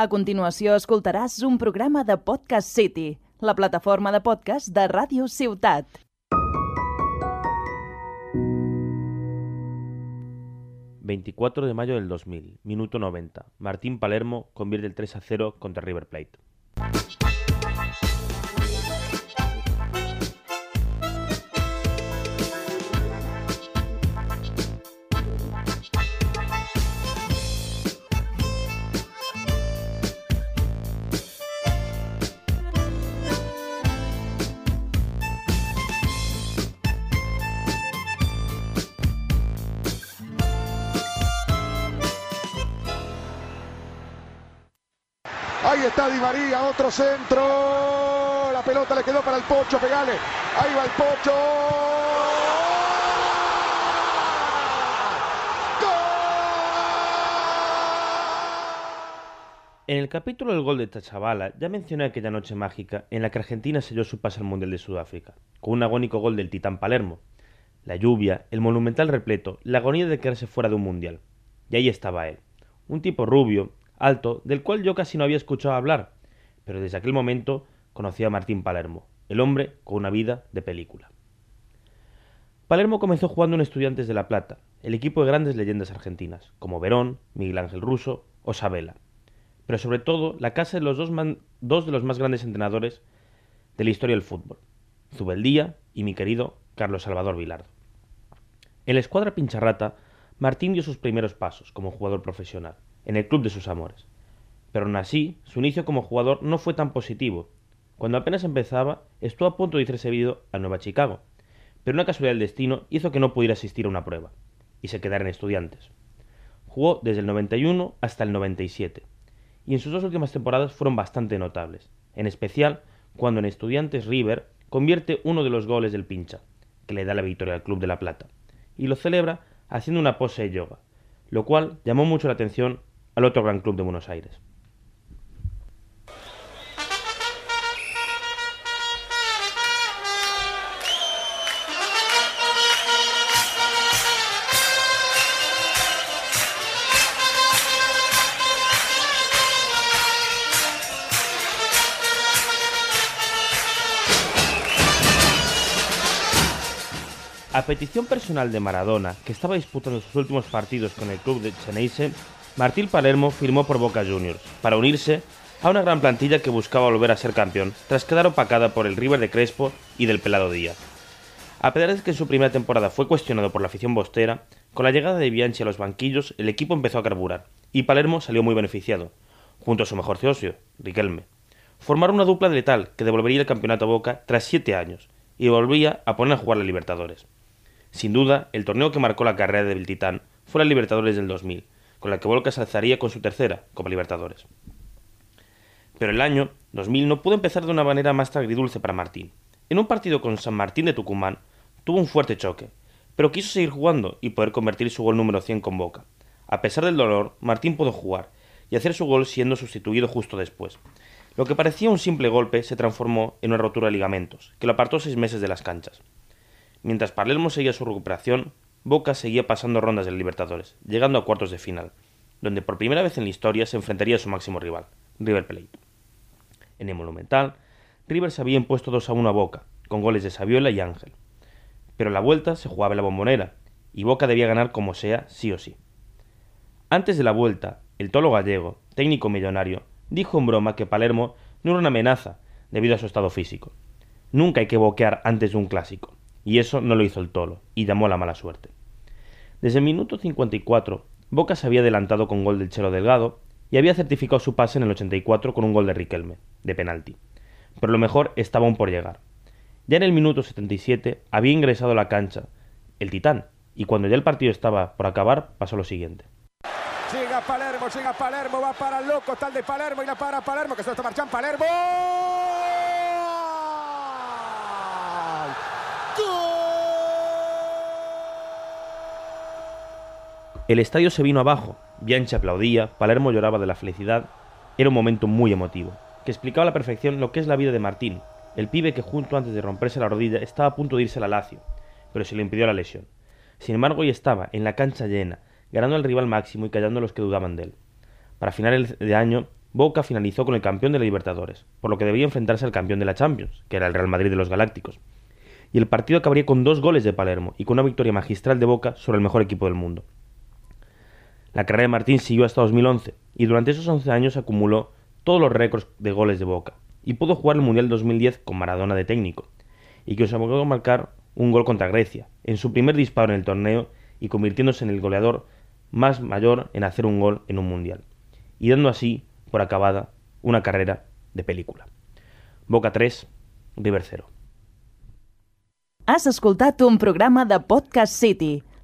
A continuació escoltaràs un programa de Podcast City, la plataforma de podcast de Ràdio Ciutat. ...24 de mayo del 2000, minuto 90... ...Martín Palermo convierte el 3 a 0 contra River Plate. Ahí está Di María, otro centro. La pelota le quedó para el Pocho, pegale. Ahí va el Pocho. En el capítulo del gol de Tachavala ya mencioné aquella noche mágica en la que Argentina selló su pase al Mundial de Sudáfrica, con un agónico gol del titán Palermo. La lluvia, el monumental repleto, la agonía de quedarse fuera de un Mundial. Y ahí estaba él, un tipo rubio, alto, del cual yo casi no había escuchado hablar, pero desde aquel momento conocí a Martín Palermo, el hombre con una vida de película. Palermo comenzó jugando en Estudiantes de La Plata, el equipo de grandes leyendas argentinas, como Verón, Miguel Ángel Russo o Sabela, pero sobre todo la casa de los dos, dos de los más grandes entrenadores de la historia del fútbol, Zubeldía y mi querido Carlos Salvador Vilardo. En la escuadra Pincharrata, Martín dio sus primeros pasos como jugador profesional, en el club de sus amores. Pero aún así, su inicio como jugador no fue tan positivo. Cuando apenas empezaba, estuvo a punto de irse seguido a Nueva Chicago, pero una casualidad del destino hizo que no pudiera asistir a una prueba, y se quedara en estudiantes. Jugó desde el 91 hasta el 97, y en sus dos últimas temporadas fueron bastante notables, en especial cuando en Estudiantes River convierte uno de los goles del pincha, que le da la victoria al Club de La Plata, y lo celebra haciendo una pose de yoga, lo cual llamó mucho la atención al otro gran club de Buenos Aires. A petición personal de Maradona, que estaba disputando sus últimos partidos con el club de Cheneise, Martín Palermo firmó por Boca Juniors, para unirse a una gran plantilla que buscaba volver a ser campeón, tras quedar opacada por el River de Crespo y del Pelado Díaz. A pesar de que su primera temporada fue cuestionado por la afición bostera, con la llegada de Bianchi a los banquillos, el equipo empezó a carburar, y Palermo salió muy beneficiado, junto a su mejor socio, Riquelme. Formaron una dupla letal que devolvería el campeonato a Boca tras siete años, y volvía a poner a jugar a Libertadores. Sin duda, el torneo que marcó la carrera del Titán fue la Libertadores del 2000, con la que Boca se alzaría con su tercera Copa Libertadores. Pero el año 2000 no pudo empezar de una manera más agridulce para Martín. En un partido con San Martín de Tucumán tuvo un fuerte choque, pero quiso seguir jugando y poder convertir su gol número 100 con Boca. A pesar del dolor, Martín pudo jugar y hacer su gol siendo sustituido justo después. Lo que parecía un simple golpe se transformó en una rotura de ligamentos, que lo apartó seis meses de las canchas. Mientras Palermo seguía su recuperación, Boca seguía pasando rondas del Libertadores, llegando a cuartos de final, donde por primera vez en la historia se enfrentaría a su máximo rival, River Plate. En el Monumental, River se había impuesto 2 a 1 a Boca, con goles de Saviola y Ángel. Pero la vuelta se jugaba la bombonera, y Boca debía ganar como sea, sí o sí. Antes de la vuelta, el tolo gallego, técnico millonario, dijo en broma que Palermo no era una amenaza debido a su estado físico. Nunca hay que boquear antes de un clásico y eso no lo hizo el Tolo, y llamó la mala suerte. Desde el minuto 54, Boca se había adelantado con gol del Chelo Delgado y había certificado su pase en el 84 con un gol de Riquelme, de penalti. Pero lo mejor estaba aún por llegar. Ya en el minuto 77 había ingresado a la cancha el Titán, y cuando ya el partido estaba por acabar, pasó lo siguiente. Llega Palermo, llega Palermo, va para el loco, tal de Palermo y la para Palermo, que se está marchando Palermo. El estadio se vino abajo, Bianchi aplaudía, Palermo lloraba de la felicidad. Era un momento muy emotivo, que explicaba a la perfección lo que es la vida de Martín, el pibe que junto antes de romperse la rodilla estaba a punto de irse a la Lazio, pero se le impidió la lesión. Sin embargo, hoy estaba en la cancha llena, ganando al rival máximo y callando a los que dudaban de él. Para finales de año, Boca finalizó con el campeón de la Libertadores, por lo que debía enfrentarse al campeón de la Champions, que era el Real Madrid de los Galácticos. Y el partido acabaría con dos goles de Palermo y con una victoria magistral de Boca sobre el mejor equipo del mundo. La carrera de Martín siguió hasta 2011 y durante esos 11 años acumuló todos los récords de goles de Boca y pudo jugar el Mundial 2010 con Maradona de técnico y que a marcar un gol contra Grecia en su primer disparo en el torneo y convirtiéndose en el goleador más mayor en hacer un gol en un Mundial y dando así por acabada una carrera de película. Boca 3, River 0. Has escoltat un programa de Podcast City,